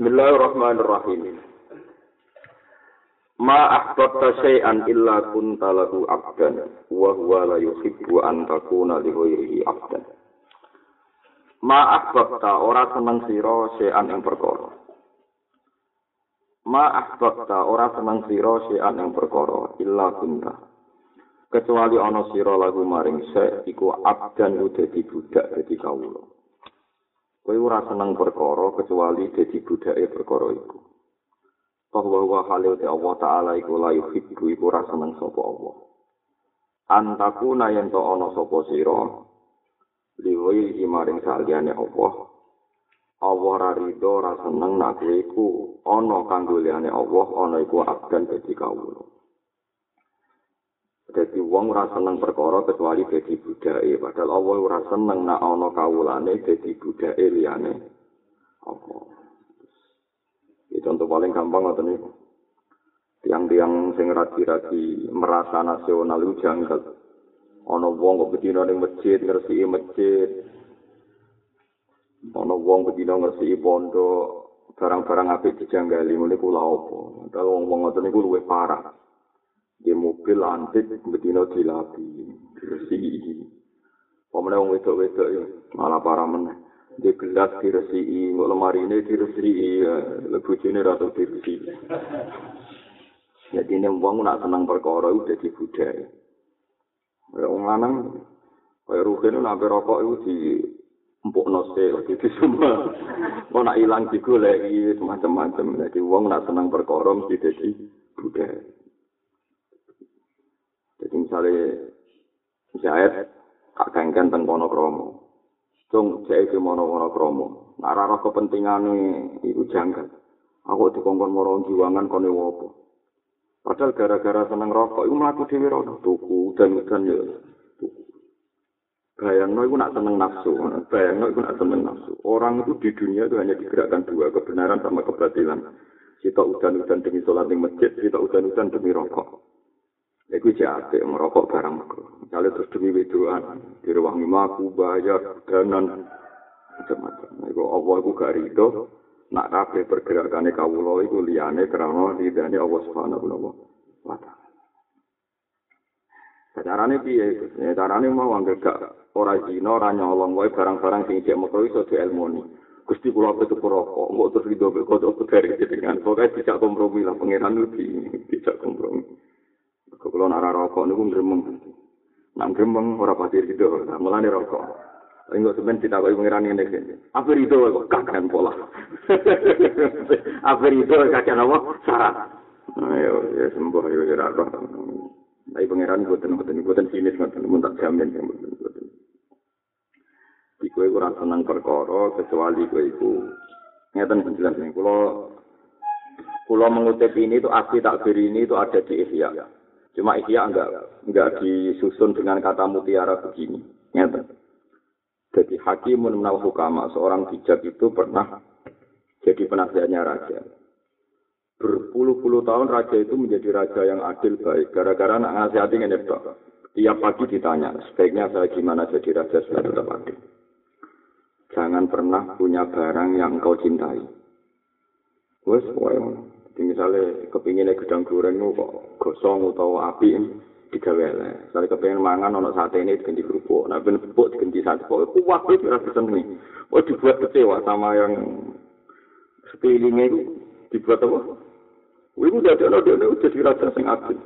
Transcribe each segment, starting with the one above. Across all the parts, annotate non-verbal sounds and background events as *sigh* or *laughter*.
Bismillahirrahmanirrahim. Ma ahbabta syai'an illa kunta lahu abdan wa huwa la yuhibbu an takuna li ghairihi abdan. Ma ahbabta ora seneng sira syai'an ing perkara. Ma ahbabta ora seneng sira syai'an ing perkara illa kunta. Kecuali ana sira lagu maring se iku abdan dadi budak dadi kawula. Kowe ora seneng perkara kecuali dadi budake perkara iku. Toh wa halil te Allah taala iku la yuhibbu iku ora seneng sapa Allah. Antaku nayen to ana sapa sira liwai maring saliyane Allah. Allah ra rido ra seneng nak iku ana kanggo liyane Allah ana iku abdan dadi kawula. Dadi wong ora seneng perkara kecuali dadi budake, padahal Allah ora seneng nek ana kawulane dadi budake liyane. Apa? Contoh paling gampang ngoten niku. Tiang-tiang sing radi-radi merasa nasional itu janggal. Ana wong kok bedina ning masjid ngresiki masjid. Ana wong bedina ngresiki pondok, barang-barang apik dijanggali ngene kula apa. Padahal wong-wong ngoten niku luwih parah. Di mobil antik betina dilapi diresi pemene wong wedok-wedok ya? Malah para meneh. Di gelas diresi ngok lemari ini diresi lebu jene rata diresi. Jadi ini wong nak senang perkara itu jadi budaya ya wong lanang kaya rugen nak rokok itu di empuk nose gitu semua. Mau nak hilang digoleki semacam-macam. Jadi wong nak senang perkara mesti jadi budaya Jadi misalnya misalnya kak kengken teng kono kromo, cung saya ke mono mono kromo, nara roh kepentingan itu janggal. Aku dikongkon moro jiwangan kone wopo. Padahal gara-gara seneng rokok, itu melaku dewi rokok tuku dan udan ya. Bayang no, itu nak seneng nafsu. Bayang no, itu nak seneng nafsu. Orang itu di dunia itu hanya digerakkan dua, kebenaran sama kebatilan. Kita udan-udan demi sholat di masjid, kita udan-udan demi rokok. Iku jate merokok barang makro. Misalnya terus demi wedoan, direwangi maku, bayar, danan, macam-macam. Iku Allah iku gak rido, nak kabeh pergerakannya kawulo iku liyane karena ridhani Allah subhanahu wa ta'ala. Carane piye? Ya carane mau anggere gak ora zina, ora nyolong wae barang-barang sing cek makro iso dielmoni. Gusti kula petu rokok, mbok terus rido kok kok dari dengan pokoke tidak kompromi lah pangeran iki tidak *laughs* kompromi. Kalau nak rokok niku gremeng. Nang gremeng ora pati rido, mulane rokok. Enggak sebenarnya kita kau pengiran ini kan. Apa kok kakek pola. Apa itu kakek apa? Syarat. Ayo ya sembuh ya ya apa. Tapi pengiran buatan buatan buatan sinis buatan muntah jamin yang buatan buatan. Di kue kurang senang perkara kecuali kue itu. Ngeten penjelas ini. Kalau kalau mengutip ini itu asli takbir ini itu ada di Ihya. Cuma Ihya enggak enggak disusun dengan kata mutiara begini. Ngeten. Jadi hakimun menawar hukama, seorang bijak itu pernah jadi penasihatnya raja. Berpuluh-puluh tahun raja itu menjadi raja yang adil baik. Gara-gara anak ngasihati ini Tiap pagi ditanya, sebaiknya saya gimana jadi raja supaya tetap adil. Jangan pernah punya barang yang kau cintai. Wes, jadi misalnya kepinginnya gedang goreng kok gosong atau api, digawe elek. Sare kepengin mangan ana sate ini diganti kerupuk. Nah ben kerupuk diganti sate kok kuat itu rasa seneng. Oh dibuat kecewa sama yang sekelilingnya itu dibuat apa? Wibu jadi ada dia itu jadi raja sing adil.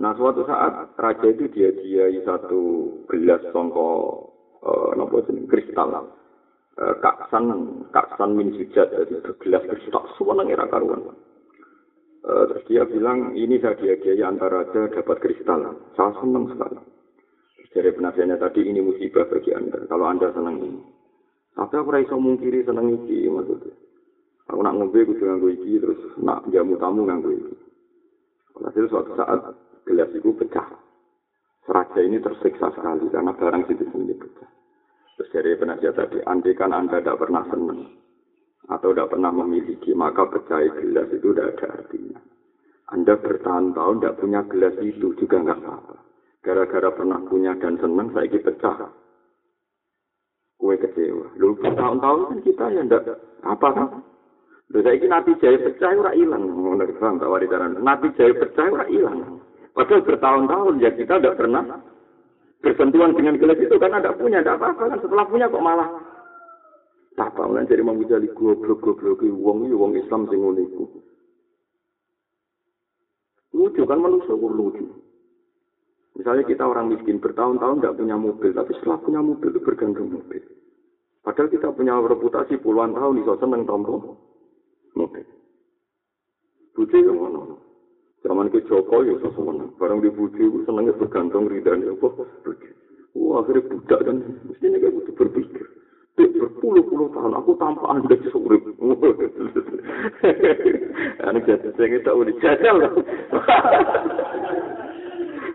Nah suatu saat raja itu dia dia satu gelas songko uh, nopo kristal uh, kaksan kaksan min sujat jadi gelas kristal semua era karuan. Uh, terus dia bilang, ini saya dia antara raja dapat kristal. Saya senang sekali. Dari penasihatnya tadi, ini musibah bagi anda. Kalau anda senang ini. Tapi aku raiso mungkiri senang iki, maksudnya. Aku nak ngombe, aku nganggo iki, terus nak jamu tamu nganggo iki. Hasil suatu saat, gelas itu pecah. Raja ini tersiksa sekali, karena barang situ sendiri pecah. Terus dari penasihat tadi, andai kan anda tidak pernah senang, atau tidak pernah memiliki, maka percaya gelas itu tidak ada artinya. Anda bertahun-tahun tidak punya gelas itu juga nggak apa-apa. Gara-gara pernah punya dan senang, saya ini pecah. Kue kecewa. Lho bertahun-tahun kan kita ya ndak apa kan? Lho saiki nabi jaya pecah ora ilang ngono paham tak wari Nabi jaya pecah ora ilang. Padahal bertahun-tahun ya kita tidak pernah bersentuhan dengan gelas itu karena tidak punya, tidak apa-apa kan setelah punya kok malah apa kan jadi mau jadi goblok goblok wong ini wong Islam sing ngono. Lucu kan manusia lucu. Misalnya kita orang miskin bertahun-tahun tidak punya mobil, tapi setelah punya mobil itu bergantung mobil. Padahal kita punya reputasi puluhan tahun iso seneng tombo mobil. Bujuk yang mana? Zaman ke Joko ya sesuatu Barang di buju senengnya bergantung ridhanya apa? Buju. Wah akhirnya budak kan. Mestinya kayak gitu berpikir. Dek berpuluh-puluh tahun aku tanpa anda surip. Ini jadi saya kita udah jajal lah.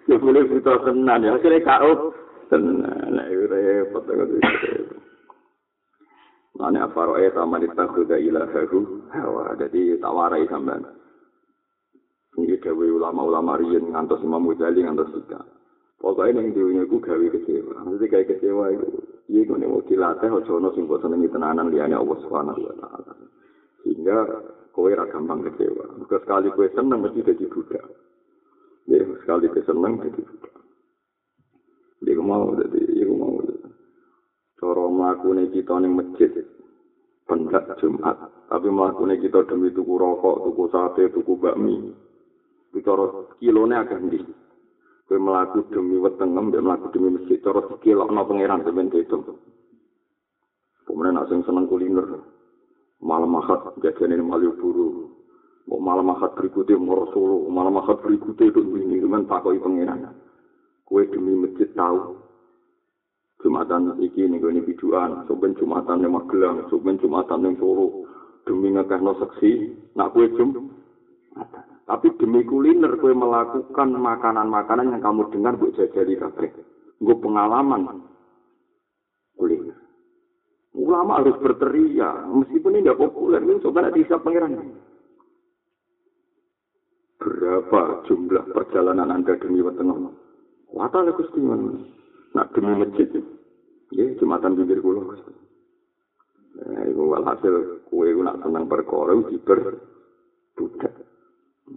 *laughs* Boleh buta tenan ya. Akhirnya kau tenan. Nah itu repot. Mana apa roe sama ditakut ilahahu hawa. Jadi tawarai sampai. Ini gawe ulama-ulama riyen ngantos Imam Ghazali ngantos kita. Pokoknya yang dunia ku gawe kecewa. Maksudnya kayak kecewa itu. Iya kone mau dilatih aja ono sing mbok senengi tenanan liyane Allah Subhanahu wa taala. Sehingga kowe ra gampang kecewa. Mergo sekali kowe seneng mesti dadi budak. Ya, sekali kowe seneng dadi budak. Dia mau dadi, dia mau. Cara mlakune kita ning masjid pendak Jumat, tapi mlakune kita demi tuku rokok, tuku sate, tuku bakmi, bicara kilone agak ndi? Kowe mlaku demi wetengem mbek mlaku demi masjid cara dikilokno pangeran sampeyan itu Kemudian nak sing seneng kuliner, malam akad jajan ini Malioboro, mau malam akad berikutnya mau Solo, malam akad berikutnya itu ini, cuman takoi pangeran. Kue demi masjid tahu, Jumatan iki nih gue biduan, soben Jumatan yang Magelang, soben Jumatan yang Solo, demi ngekehno seksi, nak kue jum, Tapi demi kuliner kue melakukan makanan-makanan yang kamu dengar buat jajali kabeh. Gue pengalaman kuliner. Ulama harus berteriak, meskipun ini tidak populer, ini coba nanti bisa pangeran. Berapa jumlah perjalanan anda demi wetengah? Wata lah kusti Nak demi masjid, ya jumatan bibir kulo. Nah, itu walhasil kue nak senang perkara, jiber, budak.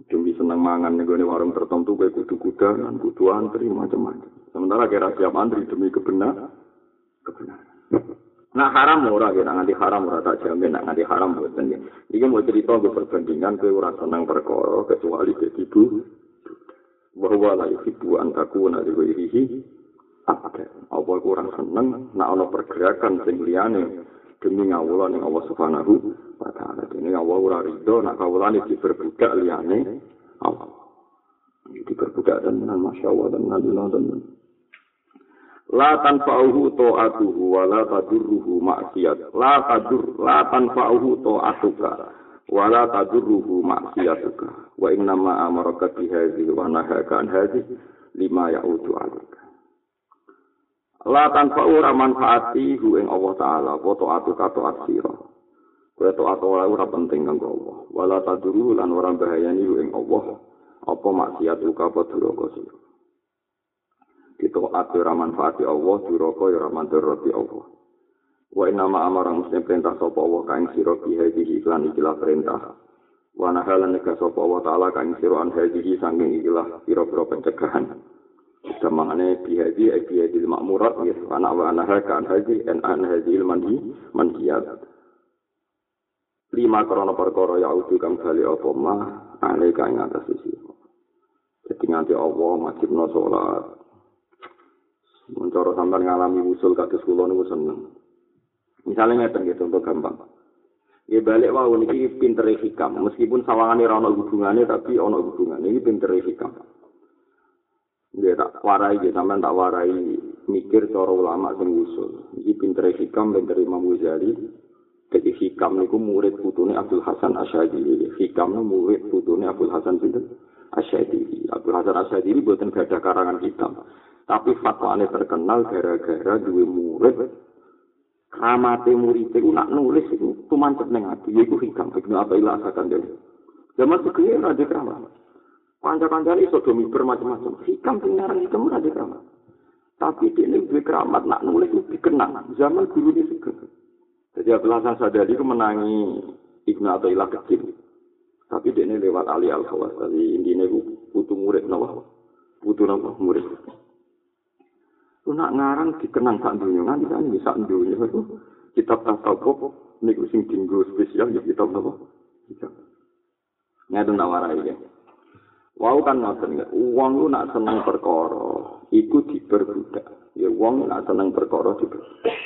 Demi senang mangan nih warung tertentu kayak kudu kuda dan kudu antri macam-macam. Sementara kira siap antri demi kebenar, kebenar. Nah haram ora ya, nanti haram ora tak jamin, nak nanti haram buat ya. Ini mau cerita gue perbandingan gue ora senang perkara kecuali ke ibu bahwa lah ibu antaku nanti gue irihi apa apa kurang seneng nak ono pergerakan sing liyane demi ngawula ning Allah Subhanahu wa taala. Ora rido nak kawulane diperbudak liyane Allah. Diperbudak dan masya Allah dan nabi dan La tanfa'uhu ta'atuhu wa la tadurruhu maksiat. La tadur, la tanfa'uhu ta'atuka wa la tadurruhu maksiatuka. Wa innama amaraka bihadhi wa nahaka an hadhi lima ya'udu alika. La tanpa ora manfaati hu ing Allah taala apa taatu kato asira. Kowe taat ora ora penting kanggo Allah. Wala taduru lan ora bahayani ing Allah apa maksiat uka apa duraka sira. Kita ati ora manfaati Allah duraka ya ora manfaati Allah. Wa inna ma amara muslim perintah sapa Allah kaing sira bi hadhihi iklan ikilah perintah. Wa nahala nek sapa Allah taala kaing sira an hadhihi sanging ikilah pira-pira pencegahan. Samangane bihadi ay bihadi makmurat ya anak wa anaha kan haji en an haji mandi mandiyat. Lima korona perkara ya udu kang bali apa mah ale kang atas sisi. Jadi nganti Allah wajibno salat. Mencoro sampai ngalami usul kados kula niku seneng. Misalnya ngeten gitu untuk gampang. Ya balik wau niki pinter hikam meskipun sawangane ora ono hubungane tapi ono hubungane iki pinter hikam. dia tak warai dia sampean tak warai mikir cara ulama sing usul iki pinter hikam pinter Imam Ghazali jadi hikam niku murid putune Abdul Hasan Asyadili hikam niku murid putune Abdul Hasan Sinten Asyadili Abdul Hasan Asyadili buatan gada karangan hitam tapi fatwane terkenal gara-gara dua murid kramate murid itu nak nulis itu tumancep neng hati itu hikam itu apa ilah asakan dia zaman sekian raja keramat Kanca-kancane iso do miber macam-macam. Hikam pengaran hikam ora dikrama. Tapi dia ini keramat nak nulis itu dikenang. Zaman guru ini juga. Jadi Abdullah Sadali itu menangi Ibnu Athaillah kecil. Tapi dia ini lewat Ali Al Khawas. Jadi intinya itu butuh murid nawa. Butuh nawa murid. Itu nak ngarang dikenang sak dunia. Nanti kan bisa dunia. Kitab tasawuf ini sing tinggu spesial ya kitab. Kitab. Nggak ada nawarai ya. Wau kan ngoten ya, wong lu nak seneng perkara, iku diperbudak. Ya wong nak seneng perkara diperbudak.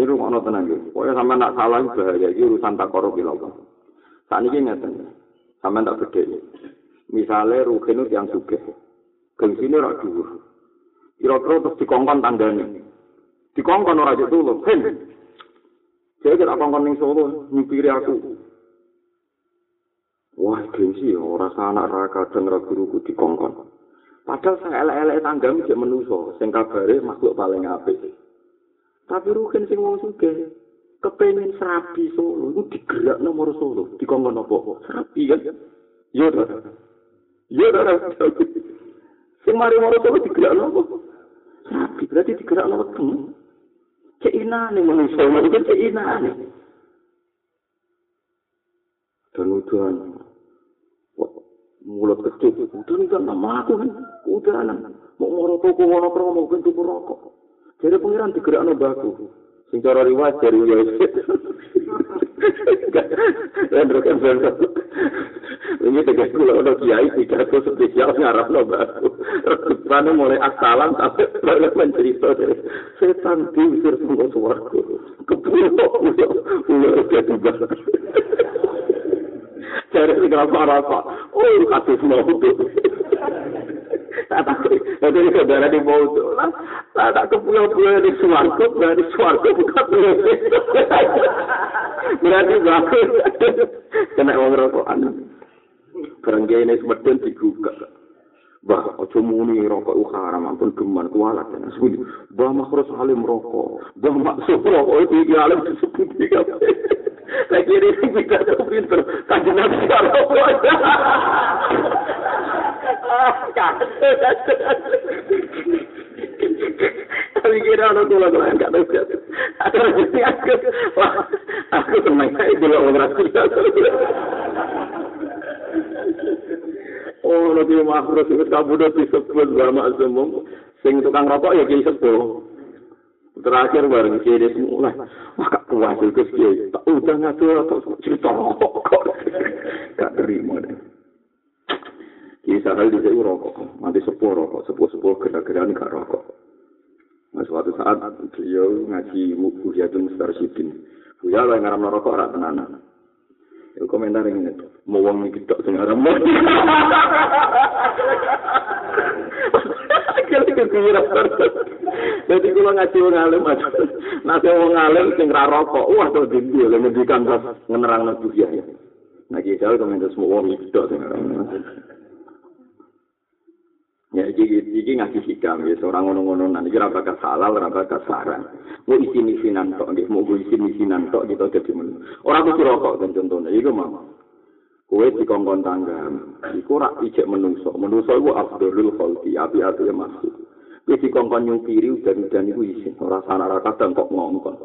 Ini rumah tenang ya. Pokoknya sama nak salah bahaya, ini urusan tak korup ya Allah. Saat ini ya. Sama tak gede. Misalnya Ruhin itu yang suge. Gengsi ini rak dhuwur. Kira-kira terus dikongkon tandanya. Dikongkon orang itu dulu. Hen. Saya kira kongkon ning Solo, nyupiri aku. Wah, gengsi ya, orang anak raka dan guruku dikongkon. Padahal saya elek-elek tangga mijak menuso, sing kabare makhluk paling apik. Tapi rugen sing wong sugih, kepengen serabi Solo, itu digerak nomor Solo, dikongkon apa? Serabi kan? Iya, dah. Iya, dah. Sing mari nomor Solo digerak nomor Serabi, berarti digerak nomor tengah. Keinane manusia, itu keinane. Dan udah mulut kecil udah kan nama aku kan udah mau ngoro toko ngono pro mau bentuk rokok jadi pengiran digerak baku sing cara riwayat dari Yesus dan rekan bersama ini tegas kula ono kiai tidak tuh spesial ngarap no baku mana mulai asalan sampai baru mencerita dari setan diusir semua suaraku kepulau pulau pulau ketiga Jare sing rasa-rasa. Oh, kasus mau tuh. Tak tak. Nanti ini saudara di mau tuh. Lah, tak kepulau-pulau di suarco, berarti suarco bukan pulau. Berarti bagus. Kena uang rokokan. Barangga ini semedon digugak. Bah, ojo muni rokok u haram, ampun geman kualat. Bah, makros alim rokok. Bah, maksud rokok itu alim disebut. Lagi ini kita tuh pinter, kajian nabi kalau Tapi kira tua gue enggak tahu sih. Aku aku, saya dulu orang rasul. Oh, nanti makhluk itu kamu udah disebut sama semua. Sing tukang rokok ya kayak sepuh. Terakhir bareng kiri semua. Wah, kak kuat itu sih. Tak udah ngatur atau cerita rokok. *laughs* Gak terima deh. Kisah hal di sini rokok. Nanti sepuh rokok. Sepuh-sepuh gerak-gerakan gak rokok. Nah, suatu saat beliau ngaji Buhyatun Mustar Sidin. Buya lah yang ngaram rokok rak tenanan. Itu komentar yang ini. Mau wong ini gedok sing ngaram. Akhirnya kegira. Jadi kalau ngaji wong alim aja. Nanti wong alim sing ra rokok. Wah, tuh dindi. Lalu ngendikan pas ngenerang nabi ya. Nah, kita komentar semua wong ini gedok sing ngaram. Ya, iki iki ngasih hikam ya seorang ngono-ngono nanti kira bakal halal, ora bakal saran. Mau isi misinan tok nggih, mau isi misinan tok kita dadi men. Ora kudu rokok kan contohnya iku mau. Kowe dikongkon tangga, iku ora ijek menungso. Menungso iku afdhalul khalqi, api-api ya masuk. Kowe dikongkon nyupiri udan-udan iku isin, ora sana ora kadang kok ngongkon.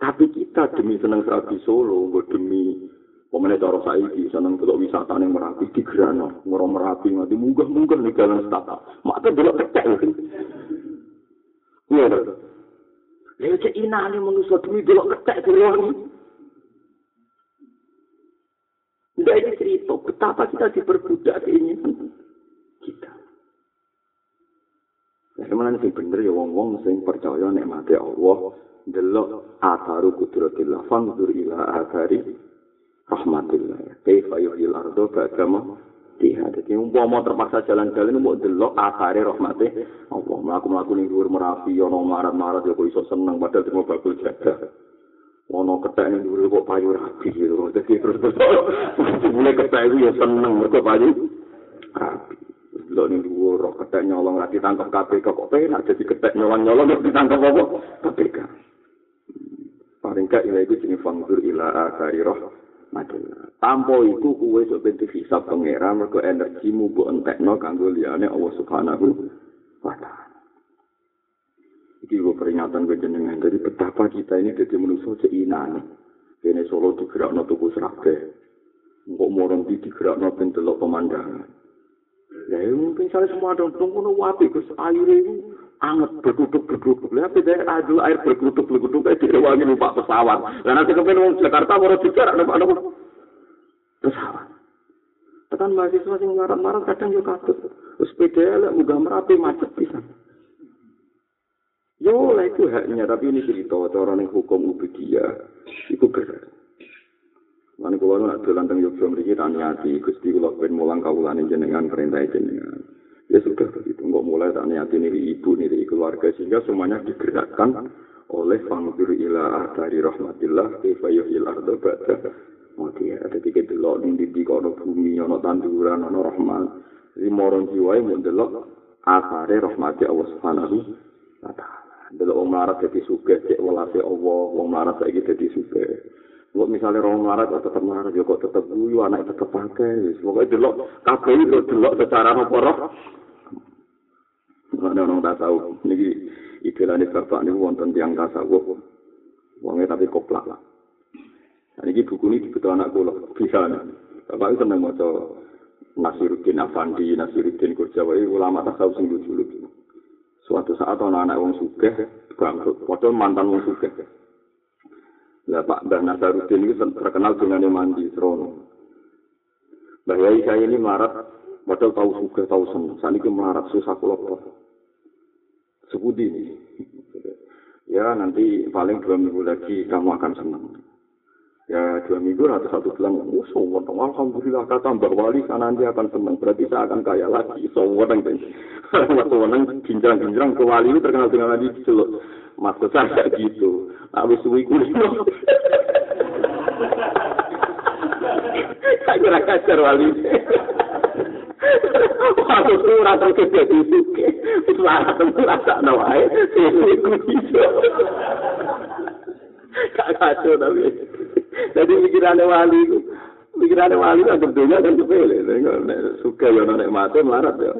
Tapi kita demi seneng serabi Solo, demi Pemene cara saiki seneng delok wisata ning Merapi di Grano, Merapi nganti munggah-munggah ning jalan stata. Mak ta delok kecek. Iya. Lha cek inane manusa demi delok kecek delok. Tidak ini cerita betapa kita diperbudak ini kita. Ya, Sebenarnya sih bener ya wong-wong sing percaya nek mati Allah delok atharu kudratillah fangdur ila athari rahmatillah. Kaifa yuhyil ardo ba'dama tiha. Jadi umpama terpaksa jalan-jalan mau delok asare rahmate Allah. Mlaku-mlaku ning dhuwur Merapi ana marat-marat ya kok iso seneng padahal cuma bakul jaga. Ono ketek ning dhuwur kok payu rapi gitu. Dadi terus terus mulai ketek itu ya seneng mergo payu rapi. Delok ning dhuwur ketek nyolong ra ditangkap KPK kok penak jadi ketek nyolong-nyolong ditangkap apa? KPK. Paling gak ila itu jenis fangdur ila akari roh Madonna. Tanpa iku kuwe sok ben hisab pangeran mergo energimu mbok entekno kanggo liyane Allah Subhanahu wa taala. Iki gue peringatan gue jenengan. Jadi betapa kita ini jadi manusia seinan. Kene solo digerak no tuku serabe. Kok morong di digerak no pentelok pemandangan. Ya mungkin saya semua ada tunggu no wapi gus itu anget berkutuk berkutuk. Lihat tidak ada air berkutuk berkutuk kayak direwangi numpak pesawat. Dan nanti kemudian orang Jakarta mau digerak numpak numpak pesawat. Tekan mahasiswa sing marah-marah kadang juga katut. Sepeda lah muga merapi macet bisa. Yo lah itu haknya, tapi ini cerita cara ning hukum ubudiyah itu berat. Lan kula nak dolan teng Yogyakarta mriki tak niati Gusti kula ben mulang kawulane jenengan perintah jenengan. Ya sudah begitu, nggak mulai tak niati niri ibu, niri keluarga sehingga semuanya digerakkan oleh fangdur ila dari rahmatillah kaifa yuhyil arda ba'da mautiha. Dadi kita delok ning ndi kono bumi ana tanduran ana rahmat. Jadi moron jiwae mun delok asare rahmati Allah Subhanahu wa taala. delok wong melarat dadi sugih cek welase Allah wong melarat saiki dadi sugih Kok misalnya orang melarat kok tetap melarat, ya kok tetap guyu, anak tetap pakai. Pokoknya delok, kabeh itu delok secara apa Ada orang tak tahu. Ini istilahnya bapak ini wonten tiang tasawuf. Wongnya tapi koplak lah. Nah, ini buku ini dibutuh anak kula. Bisa. Bapak itu senang maca Nasiruddin Afandi, Nasiruddin Kurjawa, ulama tasawuf sing lucu-lucu. Suatu saat ana anak wong sugih bangkrut, padahal mantan wong sugih. Lah Pak Mbah Nasaruddin itu terkenal dengan mandi serono. Mbah Yai saya ini melarat, padahal tahu sugih, tahu seneng. Saat ini melarat susah kula Sebudi ini. Ya nanti paling dua minggu lagi kamu akan senang. Ya dua minggu atau satu bulan, oh sowan, alhamdulillah kata Mbak Wali sana nanti akan senang. Berarti saya akan kaya lagi, sowan. Waktu menang ginjang-ginjang ke wali itu terkenal dengan tadi celuk. Maksud saya gitu. Habis suwi kulit. *laughs* Tak kira kacar wali. Waktu itu rasa suke. Itu arah tentu rasa. Suwi kulit. Kak kacau tapi. Jadi pikirannya wali itu. Pikirannya wali itu tentunya kan sepele. Suka ya nek mati melarat ya.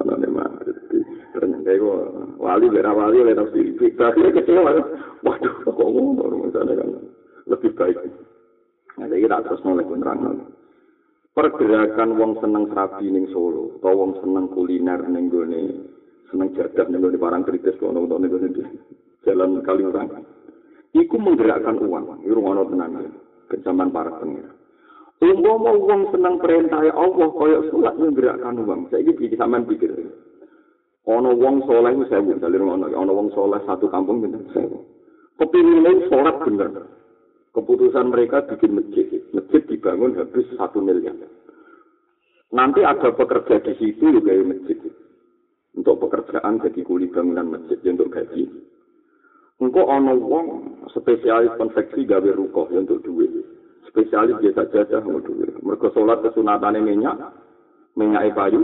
ne mah ternyata itu wali bera wali oleh nafsi akhirnya kecewa waduh kok ngono misalnya kan lebih baik nah jadi tak terus mulai penerang pergerakan wong seneng serabi ning Solo atau wong seneng kuliner ning gone seneng jadah ning gone barang kritis kono ning gone jalan kali orang iku menggerakkan uang irung ana tenan kecaman para pengira Umpama wong seneng perintah Allah kaya salat nggerakkan wong. Saiki iki sampean pikir. Ana wong saleh iku sewu, dalem ana ana wong saleh satu kampung pinten sewu. Kepingine salat bener. Keputusan mereka bikin masjid. Masjid dibangun habis satu miliar. Nanti ada pekerja di situ juga masjid. Untuk pekerjaan jadi kuli bangunan masjid untuk gaji. Engkau ana wong spesialis konveksi gawe rukoh untuk duit. spesialis biasa saja mau duit. Mereka sholat kesunatan minyak, minyak kayu,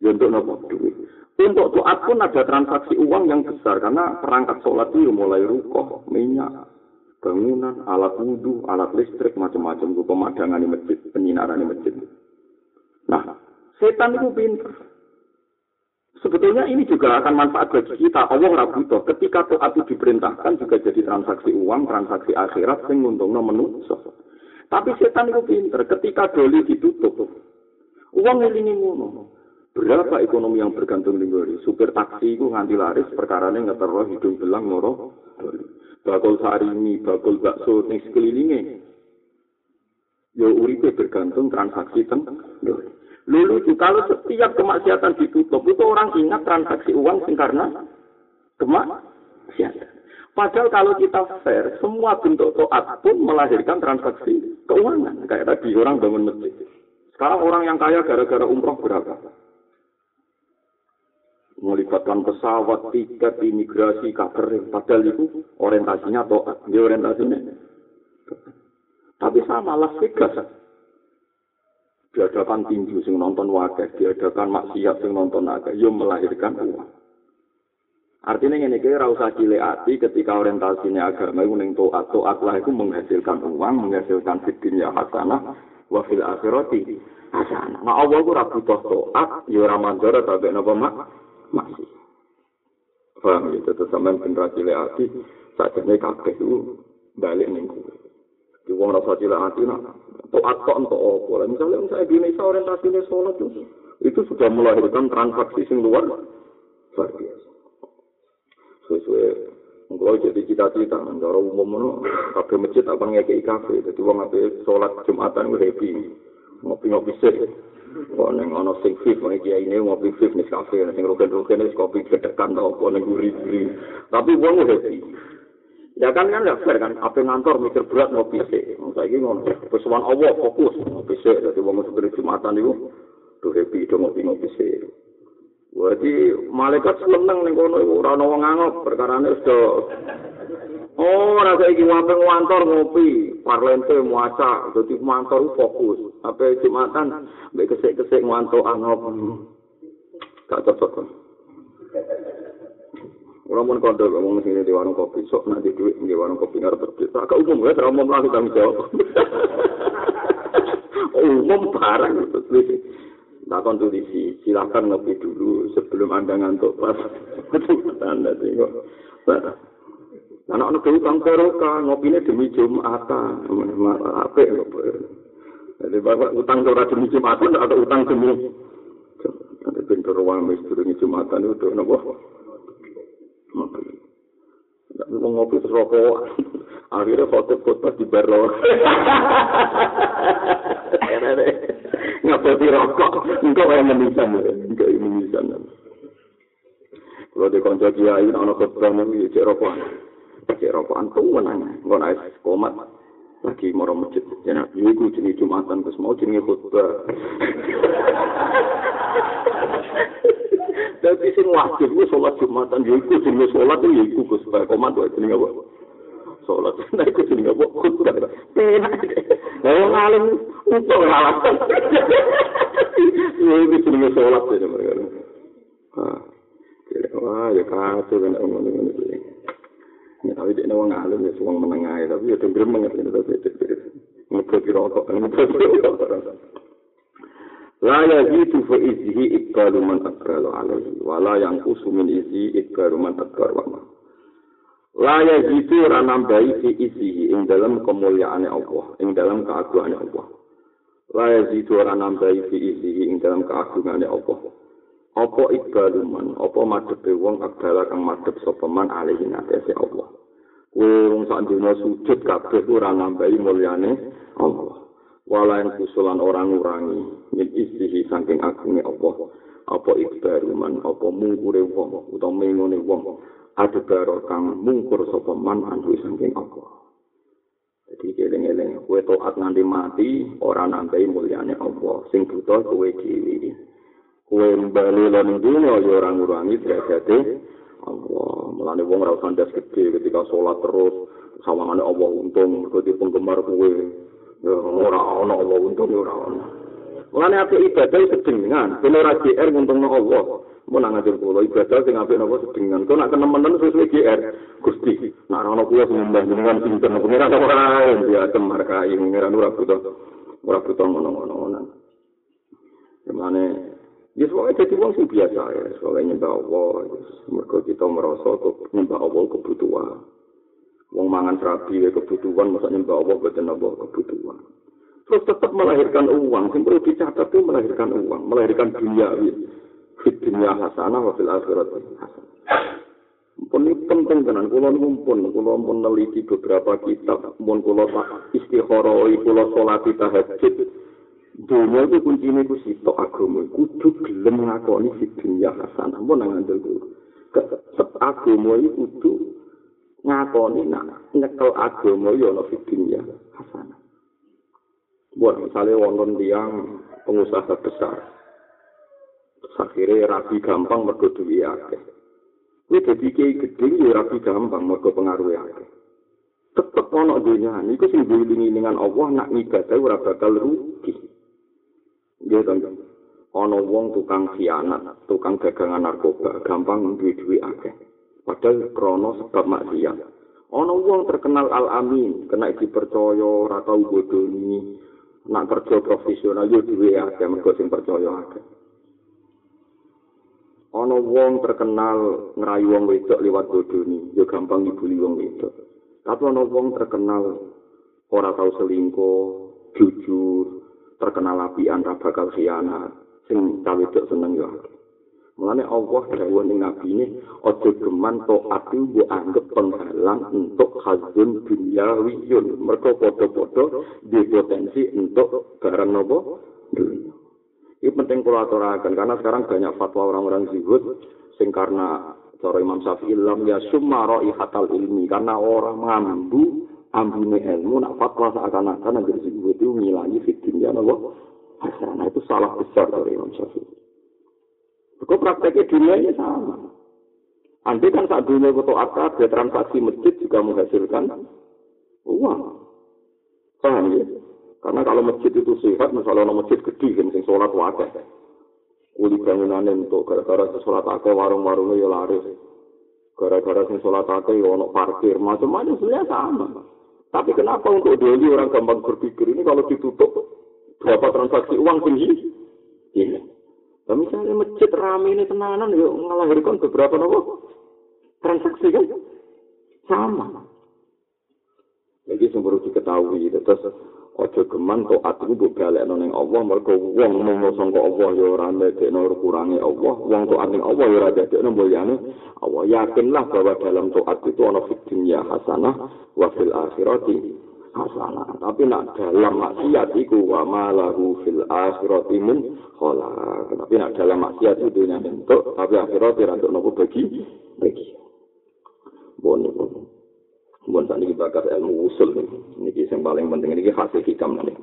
ya untuk nopo duit. Untuk doa pun ada transaksi uang yang besar karena perangkat sholat itu mulai rukoh, minyak, bangunan, alat wudhu, alat listrik, macam-macam itu pemadangan di masjid, penyinaran di masjid. Nah, setan itu pintar. Sebetulnya ini juga akan manfaat bagi kita. Allah ora butuh. Ketika taat itu diperintahkan juga jadi transaksi uang, transaksi akhirat sing nguntungno menungso. Tapi setan itu pinter. Ketika doli ditutup, uang ini ngono. Berapa ekonomi yang bergantung di? Supir taksi itu nganti laris perkara ini ngeterro hidung belang moro doli. Bakul sarimi, bakul bakso, ning sekelilingnya. Ya uripe bergantung transaksi ten. Lalu kalau setiap kemaksiatan ditutup, itu orang ingat transaksi uang sing karena kemaksiatan. Padahal kalau kita fair, semua bentuk toat pun melahirkan transaksi keuangan. Kayak tadi orang bangun masjid. Sekarang orang yang kaya gara-gara umroh berapa? Melibatkan pesawat, tiket, imigrasi, kabar. Padahal itu orientasinya toat. Dia orientasinya. Tapi sama Las Vegas diadakan tinju sing nonton wakil, diadakan maksiat sing nonton akeh, yo melahirkan uang. Artinya ini kira usah cilik hati ketika orientasinya agama itu neng toat toat lah itu menghasilkan uang, menghasilkan fitnya hasanah, wafil akhirati hasanah. Nah Allah itu rabu toh toat, yo ramadhan tapi napa mak masih. Paham gitu, terus sampean generasi cilik ati, sakjane kabeh itu balik ning kowe. Di wong rasa cilik ati nak taat kok untuk apa. Misalnya misalnya Indonesia orientasinya sholat itu, itu sudah melahirkan transaksi sing luar luar biasa. Sesuai kalau jadi cita-cita, cara umum kafe masjid apa ngekei kafe, jadi wong ape sholat jumatan happy, ngopi-ngopi sih. Kok neng ono sing fit, mau kiai ini ngopi fit nih kafe, neng rugen-rugen nih kopi kedekan tau apa neng gurih-gurih. Tapi wong happy. Ya kan kan gak fair kan, apa ngantor mikir berat ngopi. Saya ini ngono, pesuan Allah fokus ngopi sih. Jadi wong sebenarnya jumatan itu, tuh happy itu ngopi-ngopi sih. Jadi malaikat seneng ning kono ora ana wong angop perkarane sudah Oh, rasa iki wape ngantor ngopi, parlente muaca, dadi mantor fokus. Apa Jumatan mbek kesik-kesik ngantor angop. Gak cocok. Ora mun kondo ngomong sing di warung kopi, sok nanti duit di warung kopi ngarep terbit. Agak umum ya, ora umum langsung tanggung jawab. *laughs* umum barang terus takon tulisi silakan ngopi dulu sebelum anda ngantuk pas *laughs* anda tengok anak anak dulu kang peroka ngopinya demi jumatan apa jadi bapak utang ora demi jumatan atau utang demi ada pintu ruang misteri jumatan itu nopo ngopi Nggak ngopi terus rokok. Akhirnya foto foto di baro. Ngapa di rokok? Enggak kayak menisan. Enggak menisan. Kalau di konco kiai, anak khutbah mau cek rokokan. Cek rokokan tuh menang. Enggak naik komat. Lagi mau masjid. Ini gue jenis jumatan. Terus mau jenis khutbah. *laughs* Dadi sing wajib ku salat Jumatan ya iku jenenge salat ya iku Gus Pak Komando jenenge apa? Salat. *laughs* Nah iku jenenge apa? Khutbah. Penak. Lah ngalim untuk ngalah. *laughs* Ya iku jenenge salat ya mereka. Ah. Wah, ya kacau kan ngomong ngene Ya, tapi dia wong alim ya, wong menengah tapi ya dengerin banget ini tapi ngebut rokok, ngebut rokok. La yazidu fa izhi ikbalu man akralu alaihi wa la yang min izhi ikbalu man akbar wa ma. La yazidu ora nambahi fi izhi ing dalam kemuliaane Allah, ing dalam keagungannya Allah. La yazidu ora nambahi fi izhi ing dalam keagungannya Allah. Apa ikbalu man, apa madhepe wong akdala kang madhep sapa man alaihi natese Allah. Wong sak dina sujud kabeh ora nambahi mulyane Allah. wala yang kusulan orang ngurangi min istihi saking agungnya Allah. Apa ikbaru man apa mungkure wong utawa mengone wong? Ada kang mungkur sapa man andu saking Allah. Jadi keleng-eleng kue toat nanti mati orang nambahi mulyane Allah. Sing buta kue dhewe kue mbali lan dunya ya orang ngurangi derajate Allah melane wong ora usah gede ketika sholat terus sawangane Allah untung mergo penggemar kue ora ana Allah untung ora ana. Mulane apik ibadah sedengan, ben ora GR nguntungno Allah. Mun nang ngatur kula ibadah sing apik napa sedengan. Kok nak kenemen sesuai GR, Gusti. Nak ana kula sing mbah jenengan sinten pengira kok ora ya temar kae pengira ora butuh. Ora butuh ngono-ngono. Mulane Ya soalnya jadi wong sing biasa ya, soalnya nyembah Allah, mereka kita merasa nyembah Allah kebutuhan. Wong mangan serabi ya kebutuhan, masa nyembah Allah buatan Allah kebutuhan. Terus tetap melahirkan uang, yang perlu dicatat itu melahirkan uang, melahirkan dunia. Fit dunia hasanah, wa fil akhirat hasanah. Penting tenan, kalau ngumpun, kalau pun meneliti beberapa kitab, pun kalau istikharoi, kalau sholat tahajud, dunia itu kuncinya itu sitok agama, kudu gelem ngakoni fit dunia hasanah, pun nangan dulu. Agama itu kudu ngakoni nak nyekel agama ya ana fidunya hasanah. Buat misalnya wonten tiang pengusaha besar, akhirnya rapi gampang mergo duwe akeh. Kuwi dadi kiai gedhe ya rapi gampang mergo pengaruh akeh. Tetep ana dunya niku sing dilingi-lingan Allah nak ngibadah ora bakal rugi. Nggih to, Ana wong tukang khianat, tukang dagangan narkoba, gampang duwe-duwe akeh. padahal krono sebab maksiat. Ana wong terkenal Al Amin, kena dipercaya ora tau bodoni, nak kerja profesional yo duwe akeh mergo sing percaya akeh. ana wong terkenal ngrayu wong wedok liwat bodoni, ya gampang ngibuli wong wedok. Tapi ana wong terkenal ora tau selingkuh, jujur, terkenal apian ra bakal khianat, sing cawe wedok seneng ya. Mulane Allah dawuh ning nabi ini aja geman taat iku anggap penghalang untuk hazun dunyawiyun. Mergo padha-padha di potensi untuk barang nopo dunia. Ini penting kula aturaken karena sekarang banyak fatwa orang-orang zuhud sing karena cara Imam Syafi'i lam ya summa hatal ilmi karena orang mengambu ambune ilmu nak fatwa seakan-akan agar zuhud itu ngilangi fitnya nopo hasanah itu salah besar dari Imam Syafi'i. Kok prakteknya dunia sama. Andai kan saat dunia itu akad, transaksi masjid juga menghasilkan uang. Paham ya? Karena kalau masjid itu sehat, misalnya ada masjid gede, kan sing sholat wakil. Uli bangunan untuk gara-gara sholat akeh warung-warungnya ya laris. Gara-gara sing sholat akeh ya parkir, macam-macam sebenarnya sama. Tapi kenapa untuk doli orang gampang berpikir ini kalau ditutup berapa transaksi uang tinggi? Iya. Nah, misalnya masjid rame ini tenanan ya ngelahirkan beberapa nopo transaksi kan sama. Jadi sumber diketahui terus Ojo geman to atiku mbok balekno ning Allah mergo wong mung sangka Allah ya ora ndekno kurange Allah wong to ning Allah ya ora ndekno mulyane Allah yakinlah bahwa dalam taat itu ana fitnya hasanah wa fil akhirati hasanah. Tapi nak dalam maksiat iku wa malahu fil akhirati min khala tapi nak dalam maksiat itu dunia bentuk tapi akhirat ora nopo bagi bagi. Bonus Bukan tadi kita bakas ilmu usul nih. Ini yang paling penting. Ini hasil hikam nih.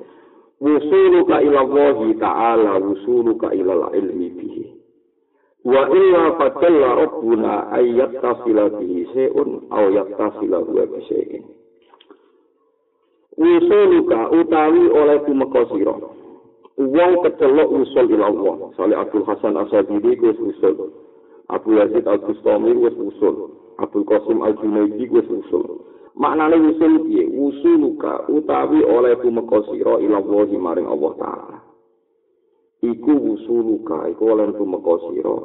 Wusulu ka ila wahi ta'ala wusulu ka ila ilmi bihi. Wa illa fatalla rabbuna ayyat tasila bihi se'un au yat tasila huwa bise'in. Wusulu utawi oleh tumeka sira. Wong kecelok usul ila Allah. Salih Abdul Hasan Asadili kuwi usul. Abu Yazid Al-Bustami wis usul. Abdul Qasim Al-Junaidi wis usul. Maknane usul piye? Usuluka utawi oleh pumeka sira ila wahi maring Allah taala. Iku usuluka iku oleh pumeka sira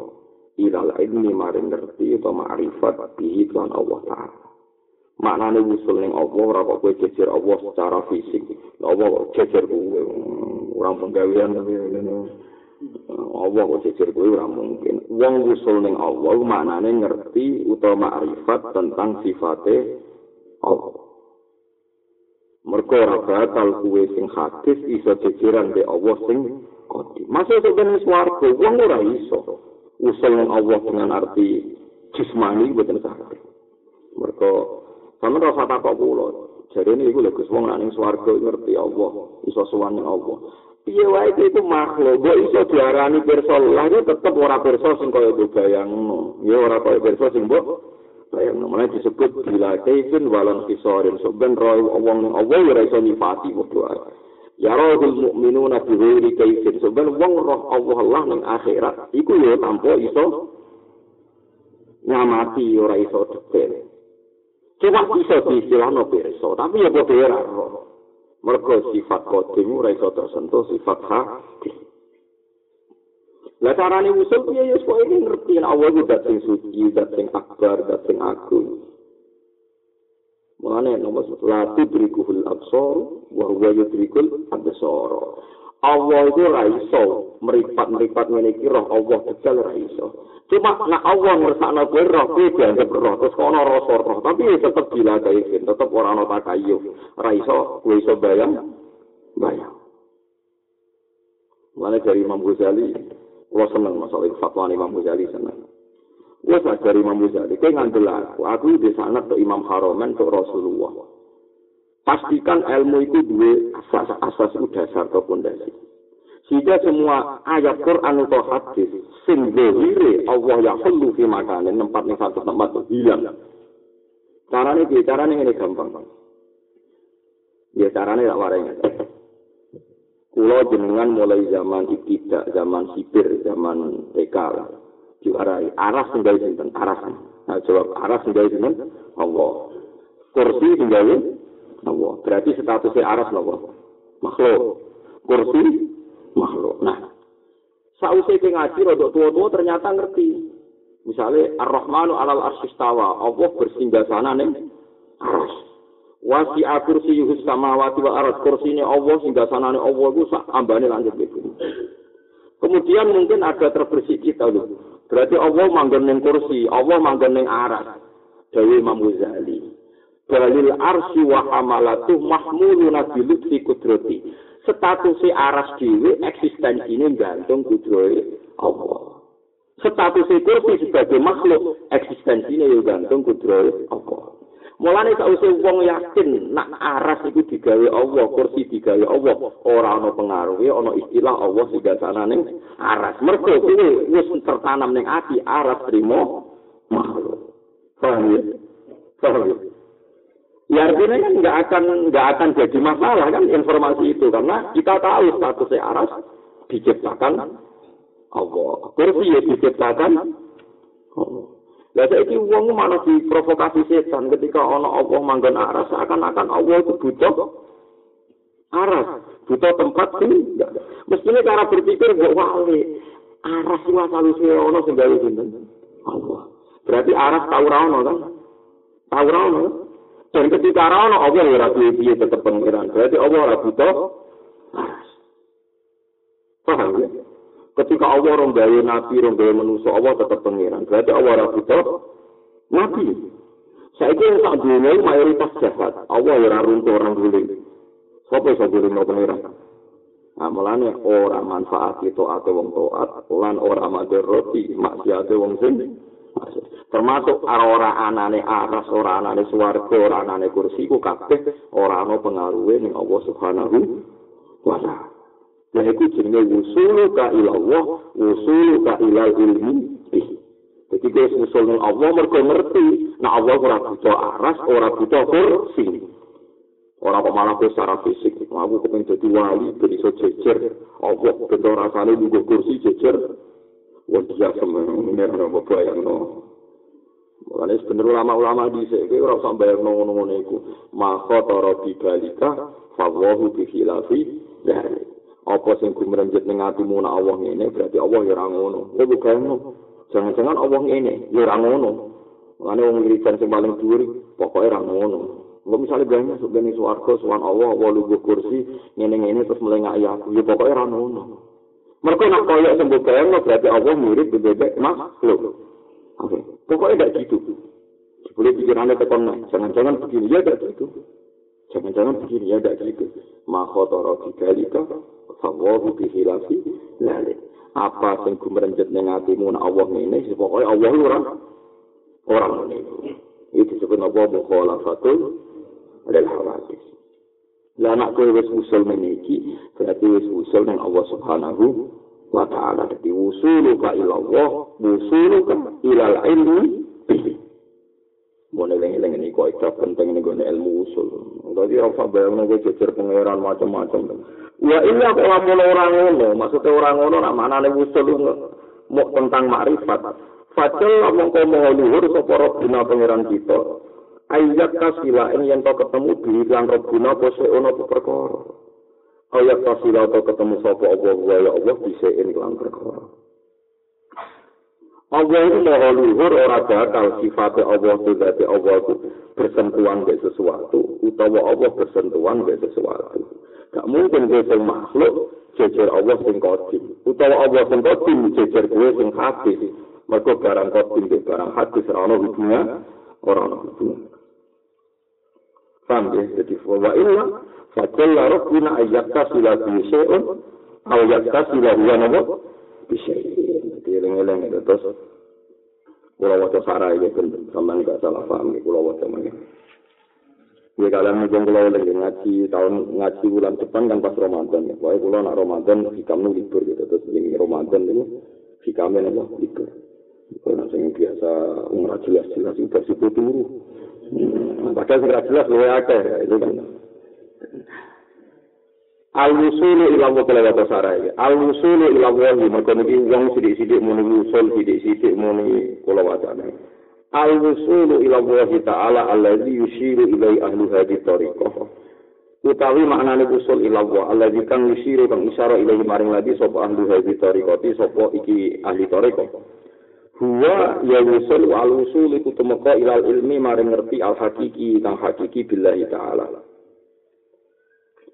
ila ilmi maring ngerti utawa ma'rifat bihi lan Allah taala. Maknane usul ning Allah ora kok kowe jejer Allah secara fisik. Allah kok jejer kowe? Ora penggawean Allah kok jejer kowe? Ora mungkin. Wong usul ning Allah maknane ngerti utawa ma'rifat tentang sifate Allah. Mergo ora batal kuwe sing hadis iso jejeran be Allah sing kodi. Masuk ke ben swarga wong ora iso. Usul Allah dengan arti jismani boten saged. Mergo sampe ora tak kok kula. Jarene iku lho Gus wong nang swarga ngerti Allah, iso suwan ning Allah. Piye wae itu makhluk, kok iso diarani pirsa lah tetep ora pirsa sing kaya bayangno. Ya ora kaya pirsa sing mbok Bayang namanya disebut bila kaifin walan kisorin. Sebenarnya roh wong Allah ya iso nyifati padha ae. Ya rohul mukminuna bi ghairi kaifin. Sebenarnya wong roh Allah lah ning akhirat iku ya tanpa iso nyamati ora iso detail. Cuma iso diistilahno pirsa, tapi ya padha ora roh. Mergo sifat kodim ora iso tersentuh sifat hati. Lah carane usul piye ya supaya ini ngerti nek Allah ku sing suci, sing akbar, sing agung. Mulane nomor satu lati berikuhul absor, wa huwa yudrikul absor. Allah itu ora iso meripat-meripat ngene iki roh Allah detail ora iso. Cuma nek Allah ngersakno kowe roh kowe dianggap roh terus kono rasa roh, tapi tetep bila kae tetep ora ana takayuf. Ora iso kowe iso bayang bayang. Mulane dari Imam Ghazali, Kulo seneng masalah fatwa Imam Ghazali seneng. Kulo sadar Imam Ghazali, kowe ngandel aku, aku di sana ke Imam Haromen ke Rasulullah. Pastikan ilmu itu dua asas-asas dasar atau pondasi. Sehingga semua ayat Quran atau hadis zahire Allah ya khullu fi makanin tempat ning satu tempat hilang. Carane piye? Carane ini gampang. Ya carane tak waring. Kulo jenengan mulai zaman ibtidak, zaman sipir, zaman TK. Diwarai aras tinggal sinten, aras. Nah, jawab aras tinggal sinten, Allah. Kursi tinggal Allah. Berarti statusnya aras Allah. Makhluk. Kursi makhluk. Nah, sausai ke ngaji rodok tua-tua ternyata ngerti. Misale Ar-Rahmanu 'alal arsyistawa, Allah bersinggasana ning aras. Wasi kursi yuhus samawati wa aras kursine Allah singgasanane Allah iku sak ambane langit bumi. Kemudian mungkin ada terbersih kita loh. Berarti Allah manggon kursi, Allah manggon ning aras. Dewi Imam Ghazali. Dalil arsi wa hamalatu mahmuluna bilutfi kudrati. Statusnya aras dhewe eksistensinya gantung kudrohe Allah. Statusnya kursi sebagai makhluk eksistensinya ya gantung kudrohe Allah. Mulane sak usah wong yakin nak aras iku digawe Allah, kursi digawe Allah, ora ana pengaruhe, ana istilah Allah sing ning aras. Mergo kuwi wis tertanam ning ati aras trimo makhluk. Paham ya? Paham ya? Ya artinya kan nggak akan nggak akan jadi masalah kan informasi itu karena kita tahu statusnya aras diciptakan Allah. Kursi ya diciptakan Allah. Lah saiki wong mana diprovokasi setan ketika ana Allah manggon aras seakan-akan Allah itu butuh aras, butuh tempat sih. Mestinya cara berpikir kok wali aras itu asal usul ono gawe sinten? Allah. Berarti aras tau ora ono kan? Tau ora ono. Dan ketika ora ono Allah ora piye tetep pengiran. Berarti Allah ora butuh aras. Paham ya? Ketika Allah orang gawe nabi, orang gawe manusia, Allah tetap pengiran. Berarti Allah ora butuh nabi. Saya kira tak dunia mayoritas jahat. Allah ora runtuh orang guling. Siapa yang guling no pengiran? Nah, mulanya orang manfaat itu atau wong toat, lan orang mader roti, maksiat wong sing. Termasuk orang anane aras, orang anane suwarga, orang anane kursi, ku kabeh orang no pengaruhnya ning Allah Subhanahu wa taala. Nah, itu jenenge wusulu ka ilallah, wusulu ka ilal ilmi. Jadi kita usul ning Allah mergo ngerti, nah Allah ora butuh aras, ora butuh kursi. Ora kok malah secara fisik, aku kepen dadi wali, ben iso jejer. Allah bener rasane nunggu kursi jejer. Wah, dia semenir nopo bayang no. Mulane sebener ulama-ulama di sini, ora usah bayang ngono-ngono iku. Maka tara bibalika, fawahu bihilafi, dari. Apa sing gumrenjet ning atimu nek Allah ngene berarti Allah ya ora ngono. Ya bukan Jangan-jangan Allah ngene ya ora ngono. Mane wong wiridan sing paling dhuwur pokoke ora ngono. Enggak misalnya masuk gani suarga, suan Allah, Allah lu kursi, ngene-ngene terus mulai ngak aku, ya pokoknya orang ngono. Mereka nak koyok sembuh bayang, berarti Allah murid bebek makhluk. Oke, pokoknya tidak gitu. Boleh pikirannya tekon, jangan-jangan begini, ya tidak gitu. Jangan-jangan begini, ya tidak gitu. Makhotoro digalika, fawahu bihilafi lalik. Apa sing gumrenjet ning atimu nek Allah ngene, pokoke Allah ora ora ngene. Itu disebut apa mukhalafatul lil hawadis. Lah nek kowe wis usul meniki, berarti wis usul ning Allah Subhanahu wa taala. Dadi usulu ka ilallah, usulu ka ilal ilmi bihi. Mone lengi-lengi ini kok penting nih gue ilmu usul. Jadi rasa bayang nih gue pangeran macam-macam. Ya iya kok lamun orang ngono, maksudnya orang ngono nak mana nih usul mau tentang makrifat. Fajal lamun kau mau luhur sapa robbina pangeran kita. Ayat kasila ini yang kau ketemu di yang robbina pose ono perkara. Ayat kasila kau ketemu sapa Allah ya Allah bisa ini lan perkara. Allah itu mau luhur ora bakal sifatnya Allah itu dari Allah itu bersentuhan ke sesuatu, utawa Allah bersentuhan ke sesuatu. Gak mungkin gue sing makhluk jejer Allah sing kodim, utawa Allah sing kodim jejer gue sing hadis. Mereka barang kodim ke barang hadis, orang hubungan, orang hubungan. Paham ya? Jadi, wa illa, fajalla rabbina ayyakta sila bisyai'un, au yakta sila huwa nama bisyai'in. Eling-eling itu terus kula waca sarah iki ben sampean gak salah paham iki kula waca mangke Ya kalian mungkin kalau lagi ngaji tahun ngaji bulan depan kan pas Ramadan ya. Pokoknya kalau nak Ramadan hikamnya libur gitu. Terus ini Ramadan ini hikamnya apa libur. Kalau yang biasa umrah jelas-jelas itu versi turu. Padahal segera jelas lu ya itu kan. Al-wusulu ila wa kala wa sarai. Al-wusulu ila wa maka niki wong sithik-sithik muni wusul sithik-sithik muni kula wacana. Al-wusulu ila wa ta'ala allazi yushiru ilai ahli hadhihi tariqah. Utawi maknane wusul ila wa allazi kang yushiru kang isyara ilai maring lagi sapa ahli hadhihi tariqah sapa iki ahli tariqah. huwa ya wusul al usul iku temeka ilal ilmi maring ngerti al hakiki kang hakiki billahi taala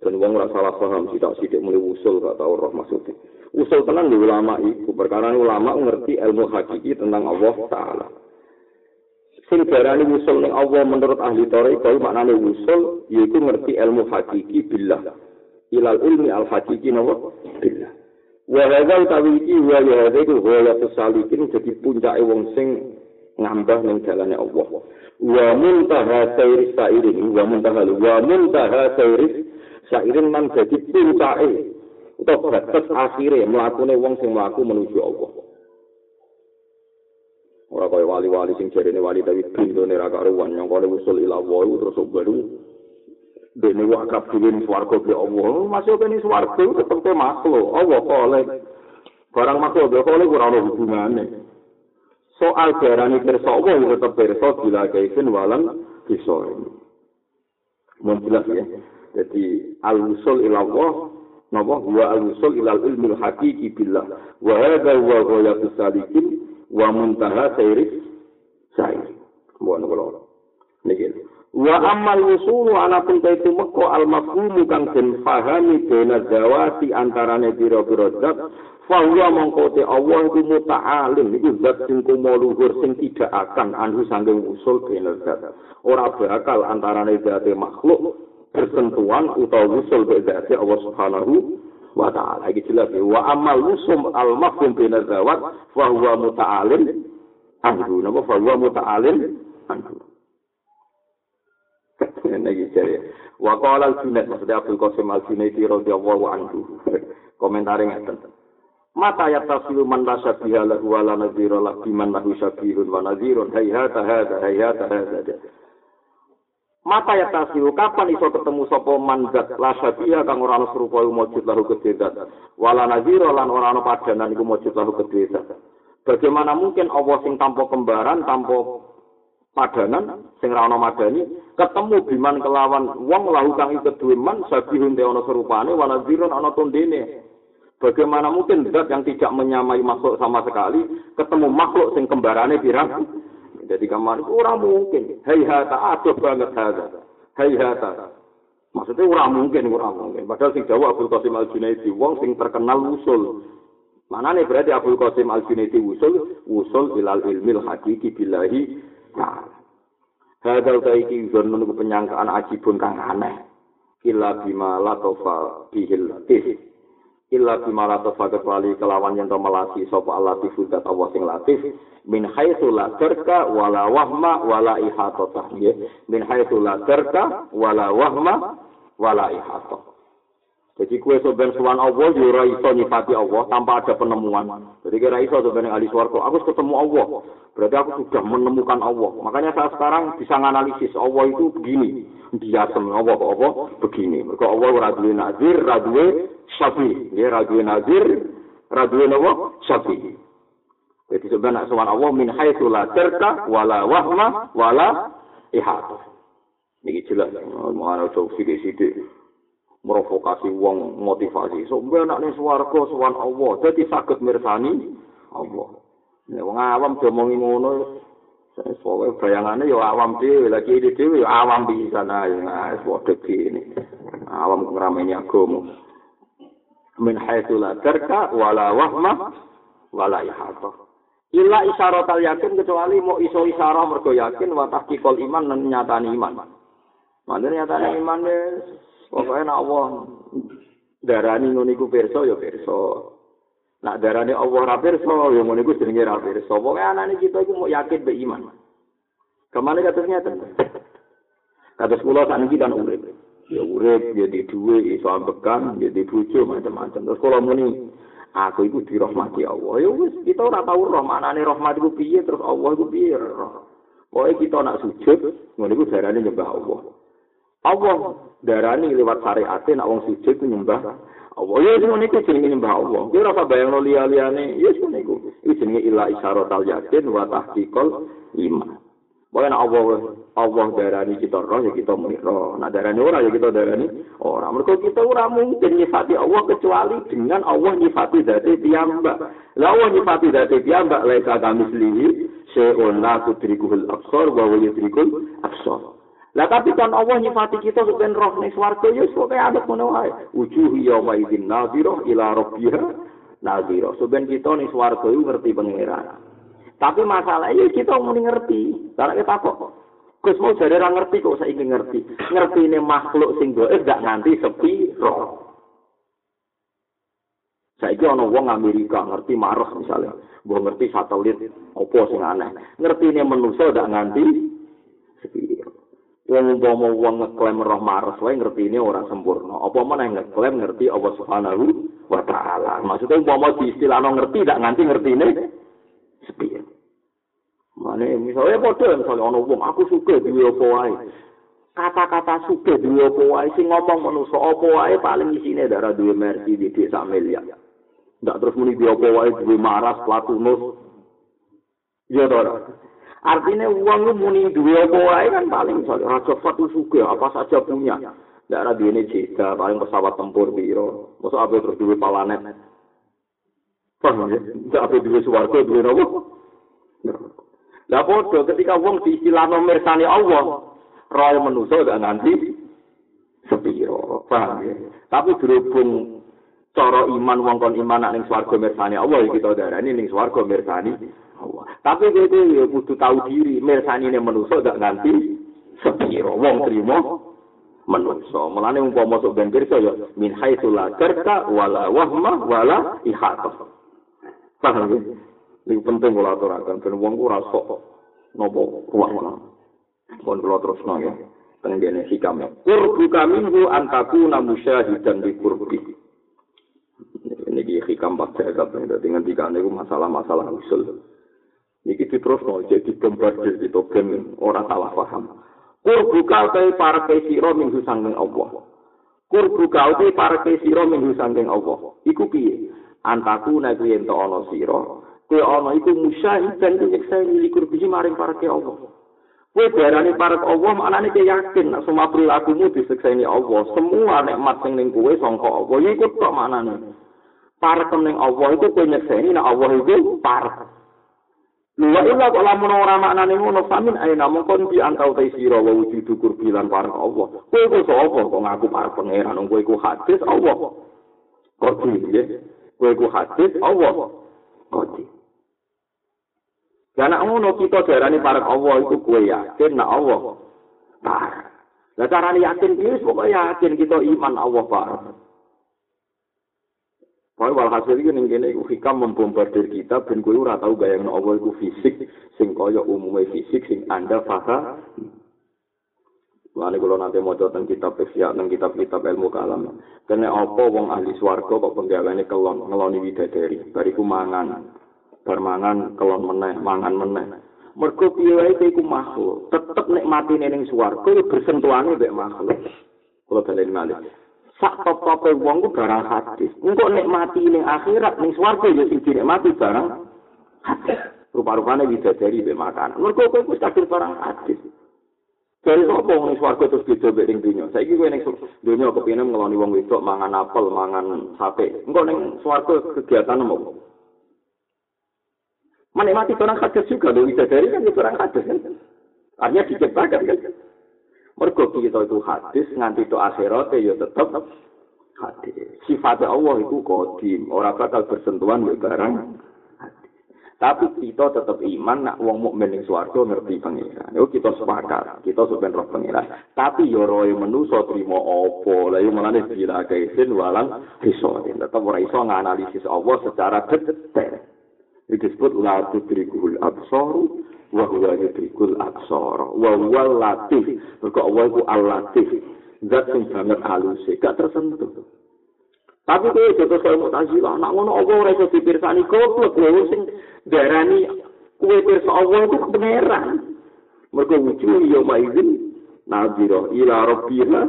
dan wong ora salah paham tidak sidik mulai usul gak tau roh maksudnya. Usul tenang di ulama iku. Perkara ulama ngerti ilmu hakiki tentang Allah taala. Sing darani usul ning Allah menurut ahli tarekat maknane usul yaiku ngerti ilmu hakiki billah. Ilal ilmi al hakiki nawa billah. Wa hadza utawi iki wa ya hadza ghaya salikin dadi puncake wong sing ngambah ning dalane Allah. Wa muntaha sayri sairin wa muntaha wa muntaha sayri sairin man dadi puncake utawa batas akhire mlakune wong sing mlaku menuju Allah. Ora kaya wali-wali sing jarene wali tapi bindone ra karuan nyongkone usul ila terus baru dene wakaf dhewe swarga be Allah. Masuk kene swarga tetep te makhluk. Allah kole barang makhluk be kole ora ono hubungane. Soal darani pirsa Allah yo tetep pirsa bila kaifin walan bisa. Mun jelas ya jadi al usul ila Allah. Napa? Huwa al usul ila ilmi al haqiqi billah. Wa hadha huwa ghayatu salikin wa muntaha sayri sayri Bukan kalau niki. Wa amal wusulu ana pun kaitu meko al mafhumu kang den pahami dene zawati antarane pira-pira zat. Fa huwa mongko te Allah iku muta'alim iku zat sing luhur sing tidak akan anu sanging usul dene zat. Ora bakal antarane zat makhluk bersentuhan utawa usul be zat Allah subhanahu wa ta'ala iki jelas wa amal wusum al mafhum dene zawat fa huwa muta'alim anhu napa fa huwa muta'alim anhu *laughs* Niki jare. Wa qala al-Junaid maksudnya Abdul Qasim al-Junaidi radhiyallahu anhu. *laughs* Komentare ngeten. Mata ya tasilu man rasa biha lahu wa la nadhira la biman lahu syabihun wa nadhirun hayhata hadha hayhata hadha. Mata ya tasilu kapan iso ketemu sapa man zat la syabiha kang ora ana serupa mujud lahu kededat. Wala nadhira lan ora ana padanan iku mujud lahu kededat. Bagaimana mungkin Allah sing tanpa kembaran, tanpa padanan sing ra ana madani ketemu biman kelawan wong lahu kang ikut duwe man sabihun te serupane wana ziron ana tondene bagaimana mungkin zat yang tidak menyamai makhluk sama sekali ketemu makhluk sing kembarane pirang jadi kamar ora mungkin hei hata aduh banget hata hei hata maksudnya ora mungkin ora mungkin padahal sing jawab Abdul Qasim Al Junaidi wong sing terkenal usul mana nih berarti Abdul Qasim Al Junaidi usul usul ilal ilmil hakiki billahi ta'ala. Hadal taiki zon menunggu penyangkaan ajibun kang aneh. Illa bima latofa bihil latif. Illa bima latofa kecuali kelawan yang melati sopa alatif udat Allah sing latif. Min haithu la terka wala wahma wala ihatotah. Min haithu la terka wala wahma wala ihatotah. Jadi kue soben suan Allah yo ora iso nyifati Allah tanpa ada penemuan. Jadi kira iso soben ahli swarga, aku ketemu Allah. Berarti aku sudah menemukan Allah. Makanya saya sekarang bisa menganalisis Allah itu begini. Dia semua Allah Allah begini. Mereka Allah ora duwe nazir, ora duwe syafi. Ya ora duwe nazir, ora duwe syafi. Jadi sebenarnya suan Allah min haitsu la terka wala wahma wala ihata. Niki jelas, mau ana sithik-sithik. Merovokasi wong motivasi so mbek nek ning swarga sowan Allah dadi saged mirsani Allah nek wong awam diomongi ngono Soalnya bayangannya ya awam dhewe, lagi di dhewe ya awam bisa nah, ya gini. Awam ngerameni agama. Min haitsu la tarka wala wahma wala ihata. Illa isyarat yakin kecuali mau iso isyarah mergo yakin wa tahqiqul iman dan nyatani iman. Mana nyatani iman Pokoknya nak Allah darani ngono iku pirsa ya pirsa. Nak darani Allah ra pirsa ya ngono iku jenenge ra pirsa. Pokoke anane kita iku mau yakin be iman. Kemana katanya ten? Kata sekolah kan kita kan urip. Ya urip, ya di duwe, iso ambekan, ya di bojo macam-macam. Terus kalau muni aku iku dirahmati Allah. Ya wis kita ora tau roh manane rahmat iku piye terus Allah iku piye. Pokoke kita nak sujud, ngono iku darane nyembah Allah. Allah darani lewat syariat nek wong sujud nyembah Allah ya sing niku jenenge nyembah Allah ya ora bayangno liya-liyane ya sing niku iki jenenge ila isyarat al yakin wa tahqiqul iman Pokoknya nak Allah, Allah darani kita roh, ya kita muni roh. Darani ora, ya kita darani ora. Mereka kita ora mungkin nyifati Allah kecuali dengan Allah nyifati dati piyambak. Lah Allah nyifati dati piyambak, laisa kami selihi, syai'un la tudrikuhul absor, wa wa yudrikul absor. Lah tapi kan Allah nyifati kita sebagai roh ning swarga ya sok kaya ada ngono wae. Wujuh yauma idzin nadhirah ila rabbiha nadhirah. Sebenarnya kita ning swarga iku ngerti pangeran. Tapi masalahnya kita muni ngerti. Karena kita kok Gus mau jadi orang ngerti kok saya ingin ngerti. Ngerti ini makhluk sing goib gak nganti sepi roh. Saya ini orang wong Amerika ngerti Mars misalnya. Gue ngerti satelit opo sing aneh. Ngerti ini manusia gak nganti sepi roh. Wong umpama wong ngeklaim roh Mars wae ngerti ini orang sempurna. Apa yang ngeklaim ngerti Allah Subhanahu wa taala. Maksudnya umpama di istilah ngerti gak nganti ngerti ini sepi. Mane misalnya padha misalnya ana wong aku suka duwe apa wae. Kata-kata suka duwe apa wae sing ngomong manusa apa wae paling isine darah duwe mercy di desa miliar. Ndak terus muni duwe apa wae duwe maras platunus. Ya ora. Artinya uang muni duwe apa wae kan paling misalnya raja fatu suka apa saja punya. Ndak ada duwe jeda paling pesawat tempur piro. Mosok apa terus duwe palanet. Paham ya? Ndak apa duwe swarga duwe nopo? Lah padha ketika wong diistilahno mirsani Allah, roh manusa gak nanti sepiro, paham ya? Tapi berhubung cara iman wong kon iman ning swarga mirsani Allah ya kita darani ning swarga mirsani Allah. Tapi kowe ya kudu tahu diri mirsani ning manusa gak nganti sepiro wong trimo manusa. Mulane umpama sok ben pirsa ya min haitsu la karka wala wahma wala ihata. Paham ya? Ini penting kalau aturakan, dan uang ku rasok nopo ruang Mohon kalau terus no ya, tenggene hikam ya. Kurbu kami hu antaku namu syahidan di kurbi. Ini di hikam pak jagat, jadi ngendikan itu masalah-masalah usul. Ini terus no, jadi bombardir di togen, orang salah paham. Kurbu kau te para kesiro minggu sangking Allah. Kurbu kau te para kesiro minggu sangking Allah. Iku piye? Antaku nabi ento ono siro. Kowe ana iku musyahid dan nyeksa likur biji maring para Allah. Kowe darani para Allah maknane kowe yakin nek semua perilakumu disekseni Allah. Semua nikmat sing ning kowe sangka Allah iku tok maknane. Para ning Allah itu kowe nyekseni nek Allah iku para. Lha ila kok lamun ora maknane ngono samin ae namung kon di antau te sira wa wujudu kurbilan para Allah. Kowe iku sapa kok ngaku para pangeran kowe iku hadis Allah. Kok iki Kowe iku hadis Allah. Kok Ya nak ngono kita darani para Allah itu kue yakin nak Allah. Lah carane yakin iki pokoke yakin kita iman Allah par. Pokoke walhasil ning kene iku hikam membombardir kita ben kowe ora tau bayangno Allah iku fisik sing kaya umume fisik sing Anda paham. Lani kalau nanti mau tentang kitab fiqh, tentang kitab-kitab ilmu kalam. Karena apa wong ahli swarga kok penggaweane kelon, ngeloni widadari, bariku mangan, bermangan kelon meneh mangan meneh. Mergo piye wae iku makhluk? Tetep nek mati ning swarga bersentuhane mek makhluk. Kula balen malih sak top-tope wong ku barang hadis engko nek mati ning akhirat ning swarga ya sing mati barang hadis rupa-rupane widadari mek makan mergo kowe wis kadung barang hadis Dari sapa wong swarga terus beda mek ning dunya. Saiki kowe ning dunya kepengin ngeloni wong wedok mangan apel, mangan sate. Engko ning swarga kegiatan apa? menikmati orang hadis juga loh dari kan itu orang hadis kan artinya diciptakan kan mergo kita itu hadis nganti itu akhirat ya tetap hadis sifat Allah itu kodim orang bakal bersentuhan dengan barang tapi kita tetap iman nak wong mukmin ning swarga ngerti pangeran. Yo kita sepakat, kita sebenarnya roh pangeran. Tapi yo roh manusa trimo apa? Lah yo malane bila kaisin walang iso. Tetap ora iso nganalisis Allah secara detail. Disebut la tudrikul absar wa huwa yudrikul absar wa huwa latif. Mergo Allah iku al-latif. Zat sing banget halus gak tersentuh. Tapi kowe jatuh kaya mutazila nak ngono apa ora iso dipirsani? Goblok kowe sing darani kowe pirsa Allah itu kebenaran. Mergo wujuh yo maizin nazira ila rabbiha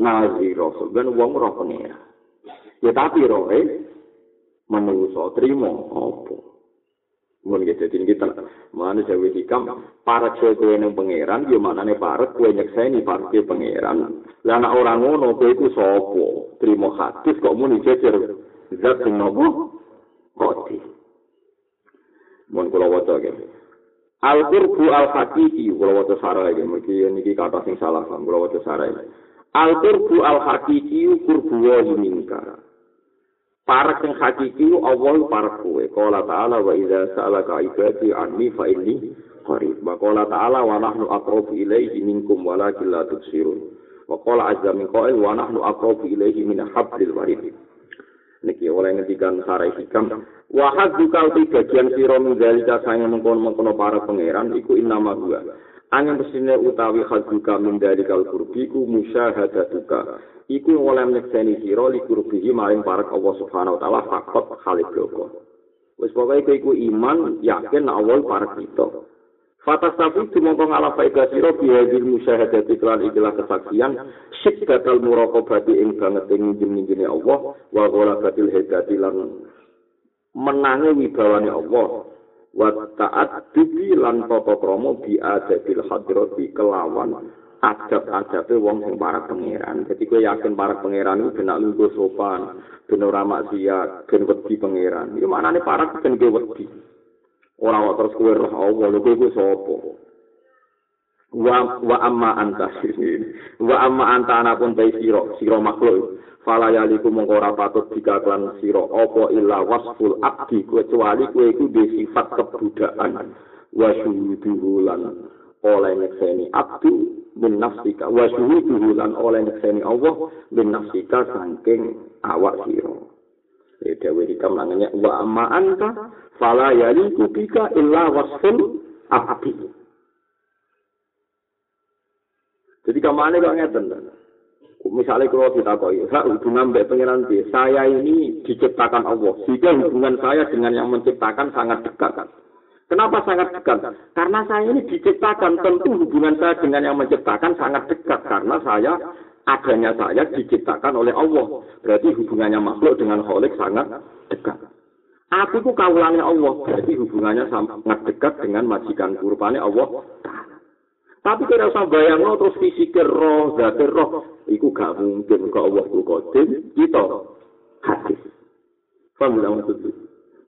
nazira. Ben wong roh pengira. Ya tapi roh eh menungso trimo apa? Mun gitu jadi kita mana jawa hikam para cewek kue pangeran yo mana nih para kue nyekseni para kue pangeran. Lah anak orang ngono kue itu sopo terima hadis kok muni jejer. Zat sing nopo? Koti. Mun kula waca ge al qurbu al hakiki kula waca sarai ge mriki niki kata sing salah kula waca sarai al qurbu al hakiki qurbu wa minka Parak sing hakiki Allah parak kowe. Qala ta'ala wa idza sa'alaka ibadi anni fa inni qarib. Wa qala ta'ala wa nahnu aqrabu ilaihi minkum walakin la tubsirun. Wa qala azza min qail wa nahnu aqrabu ilaihi min hablil warid. Niki oleh ngendikan sarai hikam wa hadzuka uti bagian sira min dalika sange mengkon-mengkono para pangeran iku innama huwa. Angin pesine utawi hadzuka min dalika al-qurbiku musyahadatuka. iku oleh nyekseni sira likurbihi maring para Allah Subhanahu wa taala fakot khalid loko. Wis pokoke iku iman yakin nek Allah para kita. Fatas tapi tumongko ngalah faedah sira bihadil musyahadat iklan ikilah kesaksian syiddatal muraqabati ing banget ing jenenge Allah wa ghalabatil hidati lan menangi wibawane Allah wa ta'at dubi lan tata krama bi adabil hadrati kelawan adab-adabe wong sing para pangeran. Jadi kowe yakin para pangeran itu benak lungguh sopan, ben ora maksiat, ben wedi pangeran. Iki maknane para ben kowe wedi. Ora kok terus kowe roh Allah, lho kowe sapa? Wa wa amma anta *laughs* wa amma anta ana pun te sira, sira makhluk. Fala yaliku mongko ora patut dikaklan sira. Apa illa wasful abdi kecuali kowe iku sifat kebudakan. Wa syuhuduhu lan oleh nyekseni abdu bin nafsika. Wa syuhuduhu lan oleh nyekseni Allah bin nafsika saking awak sira. Ya dewe hikam nangenya wa amma anta fala yali kubika illa wasful abdi. Jadi kemana kok ngeten misalnya kalau kita ya hubungan mbak pengiran saya ini diciptakan Allah sehingga hubungan saya dengan yang menciptakan sangat dekat kan Kenapa sangat dekat? Karena saya ini diciptakan, tentu hubungan saya dengan yang menciptakan sangat dekat. Karena saya, adanya saya diciptakan oleh Allah. Berarti hubungannya makhluk dengan kholik sangat dekat. Aku itu kaulannya Allah. Berarti hubungannya sangat dekat dengan majikan kurbannya Allah. Tapi kalau usah bayang terus fisikir roh, zatir roh. Iku gak mungkin ke Allah itu kodim. Kita hadis. Faham maksudnya?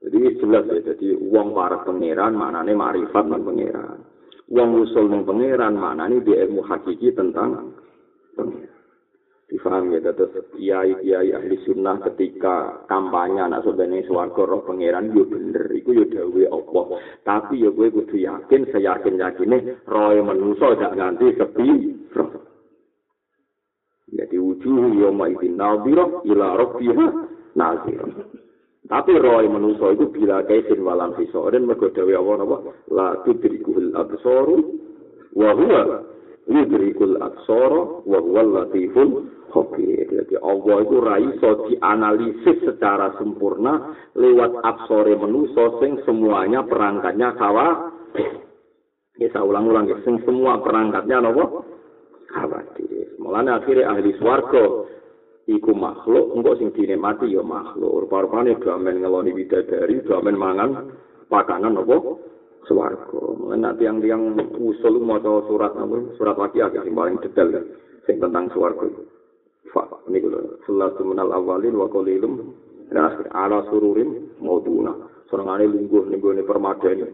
Jadi jelas ya, jadi uang para pangeran maknanya marifat dan pangeran. Uang usul dan pangeran maknanya dia ilmu hakiki tentang pangeran. Difaham ya, terus kiai-kiai ahli sunnah ketika kampanye anak sebenarnya suarga roh pangeran, ya bener, itu ya dawe Allah. Tapi ya gue kudu yakin, saya yakin yakinnya roh yang menuso gak ganti sepi roh. Jadi wujuh yoma idin nalbiroh ila roh naziroh. Tapi roy manusa itu bila kaisin walam hisoren mergo dawe Allah napa la tudrikul absaru wa huwa yudrikul absara wa huwa latiful khabir. Jadi Allah itu ra iso dianalisis secara sempurna lewat absore manusa sing semuanya perangkatnya kawa. Saya ulang-ulang sing semua perangkatnya napa? Khawatir. Mulane akhirnya ahli swarga iku makhluk engko sing dinikmati ya makhluk rupa-rupane gamen ngeloni widadari gamen mangan pakanan men nanti yang yang usul maca surat apa surat waqiah sing paling detail sing tentang swarga fa niku lho salatu minal awalin wa akhir ala sururin mauduna. Senengane lungguh ning gone permadani.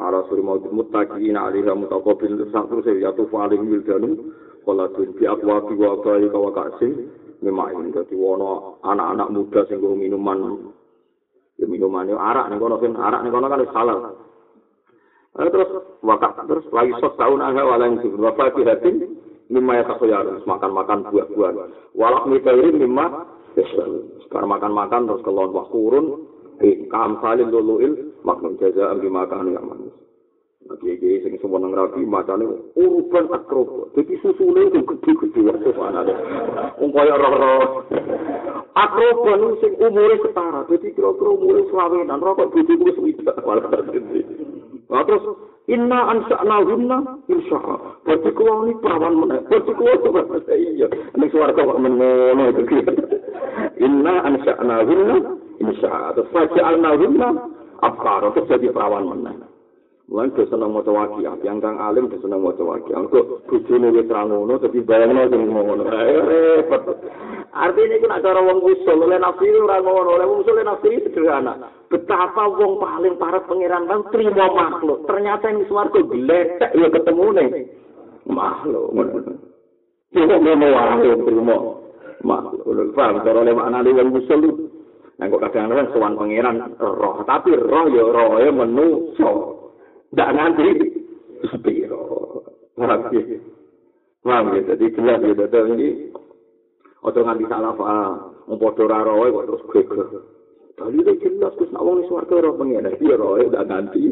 Ala suri maud muttaqin alaiha mutaqabbil satu se ya tu faling wildanu kala tun bi aqwa bi wa kai ka wa Memang dadi wono anak-anak muda sing nggo minuman. Ya minuman yo arak ning kono sing arak ning kono kan halal. Lalu terus wakak terus lagi sos tahun agak walang sih bapak kiratin lima ya makan-makan buah-buahan. Walak mikairin lima sekarang makan-makan terus kelon wah kurun kam salin duluil maknun jaza ambi makan yang manis. Nabi iki sing semua nang rabi macane urban akrob. Dadi susule itu gede-gede wae ana. Wong kaya roh-roh. Akrob sing umure setara. Dadi kira-kira umure selawenan rokok bojo kuwi swidak Nah, terus inna ansa'na hunna insya Allah. Berarti kulo ini perawan mana? Berarti kulo itu iya. Ini suara kok mengono itu. *laughs* Inna ansa'na hunna insya Allah. Terus faja'alna hunna afkar terus jadi perawan meneh. Mulai dia seneng maca waqiah, yang kang alim dia seneng maca waqiah. Engko bojone wis ra ngono tapi bayangno sing ngono. Ayo repot. Artinya itu nak cara wong usul oleh nafsi ora ngono, oleh wong usul nafsi sederhana. Betapa wong paling parah pangeran kan terima makhluk. Ternyata yang swarga gletek ya ketemu nih makhluk. Tidak ngono wae terima makhluk. Paham cara oleh maknane wong usul Nah, kok kadang-kadang sowan pangeran roh, tapi roh ya roh ya menungso. Ndak nanti sepiro. Paham ya? Paham ya? Jadi jelas ya, ini. Ojo nganti salah paham. Mempodo rarowe kok terus geger. Itu jelas, terus nak wong suarga roh pengen. Iya roh ya, ndak nanti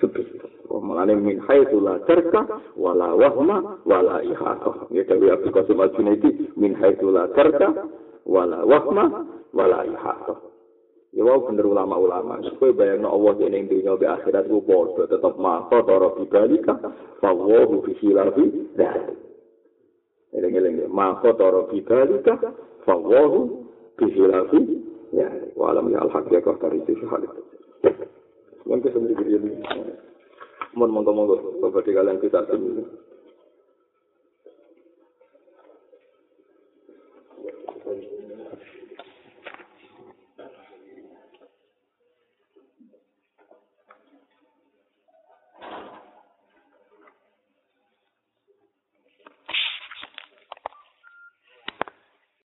sepiro. Mulane min haitsu la tarka wala wahma wala ihata. Ya dari Abdul Qasim Al-Junaidi min haitsu la tarka wala wahma wala ihata. Ya wau bener ulama-ulama. Kowe bayangno Allah dene ing dunya be akhirat ku padha tetep maha tara bibalika fa wa fi khilafi dzalik. Eling-eling maha tara bibalika fa wa fi khilafi dzalik. Wa alam ya al-haqiqah dari itu hal itu. Mungkin sendiri ini. Mohon monggo-monggo, Bapak di kalian kita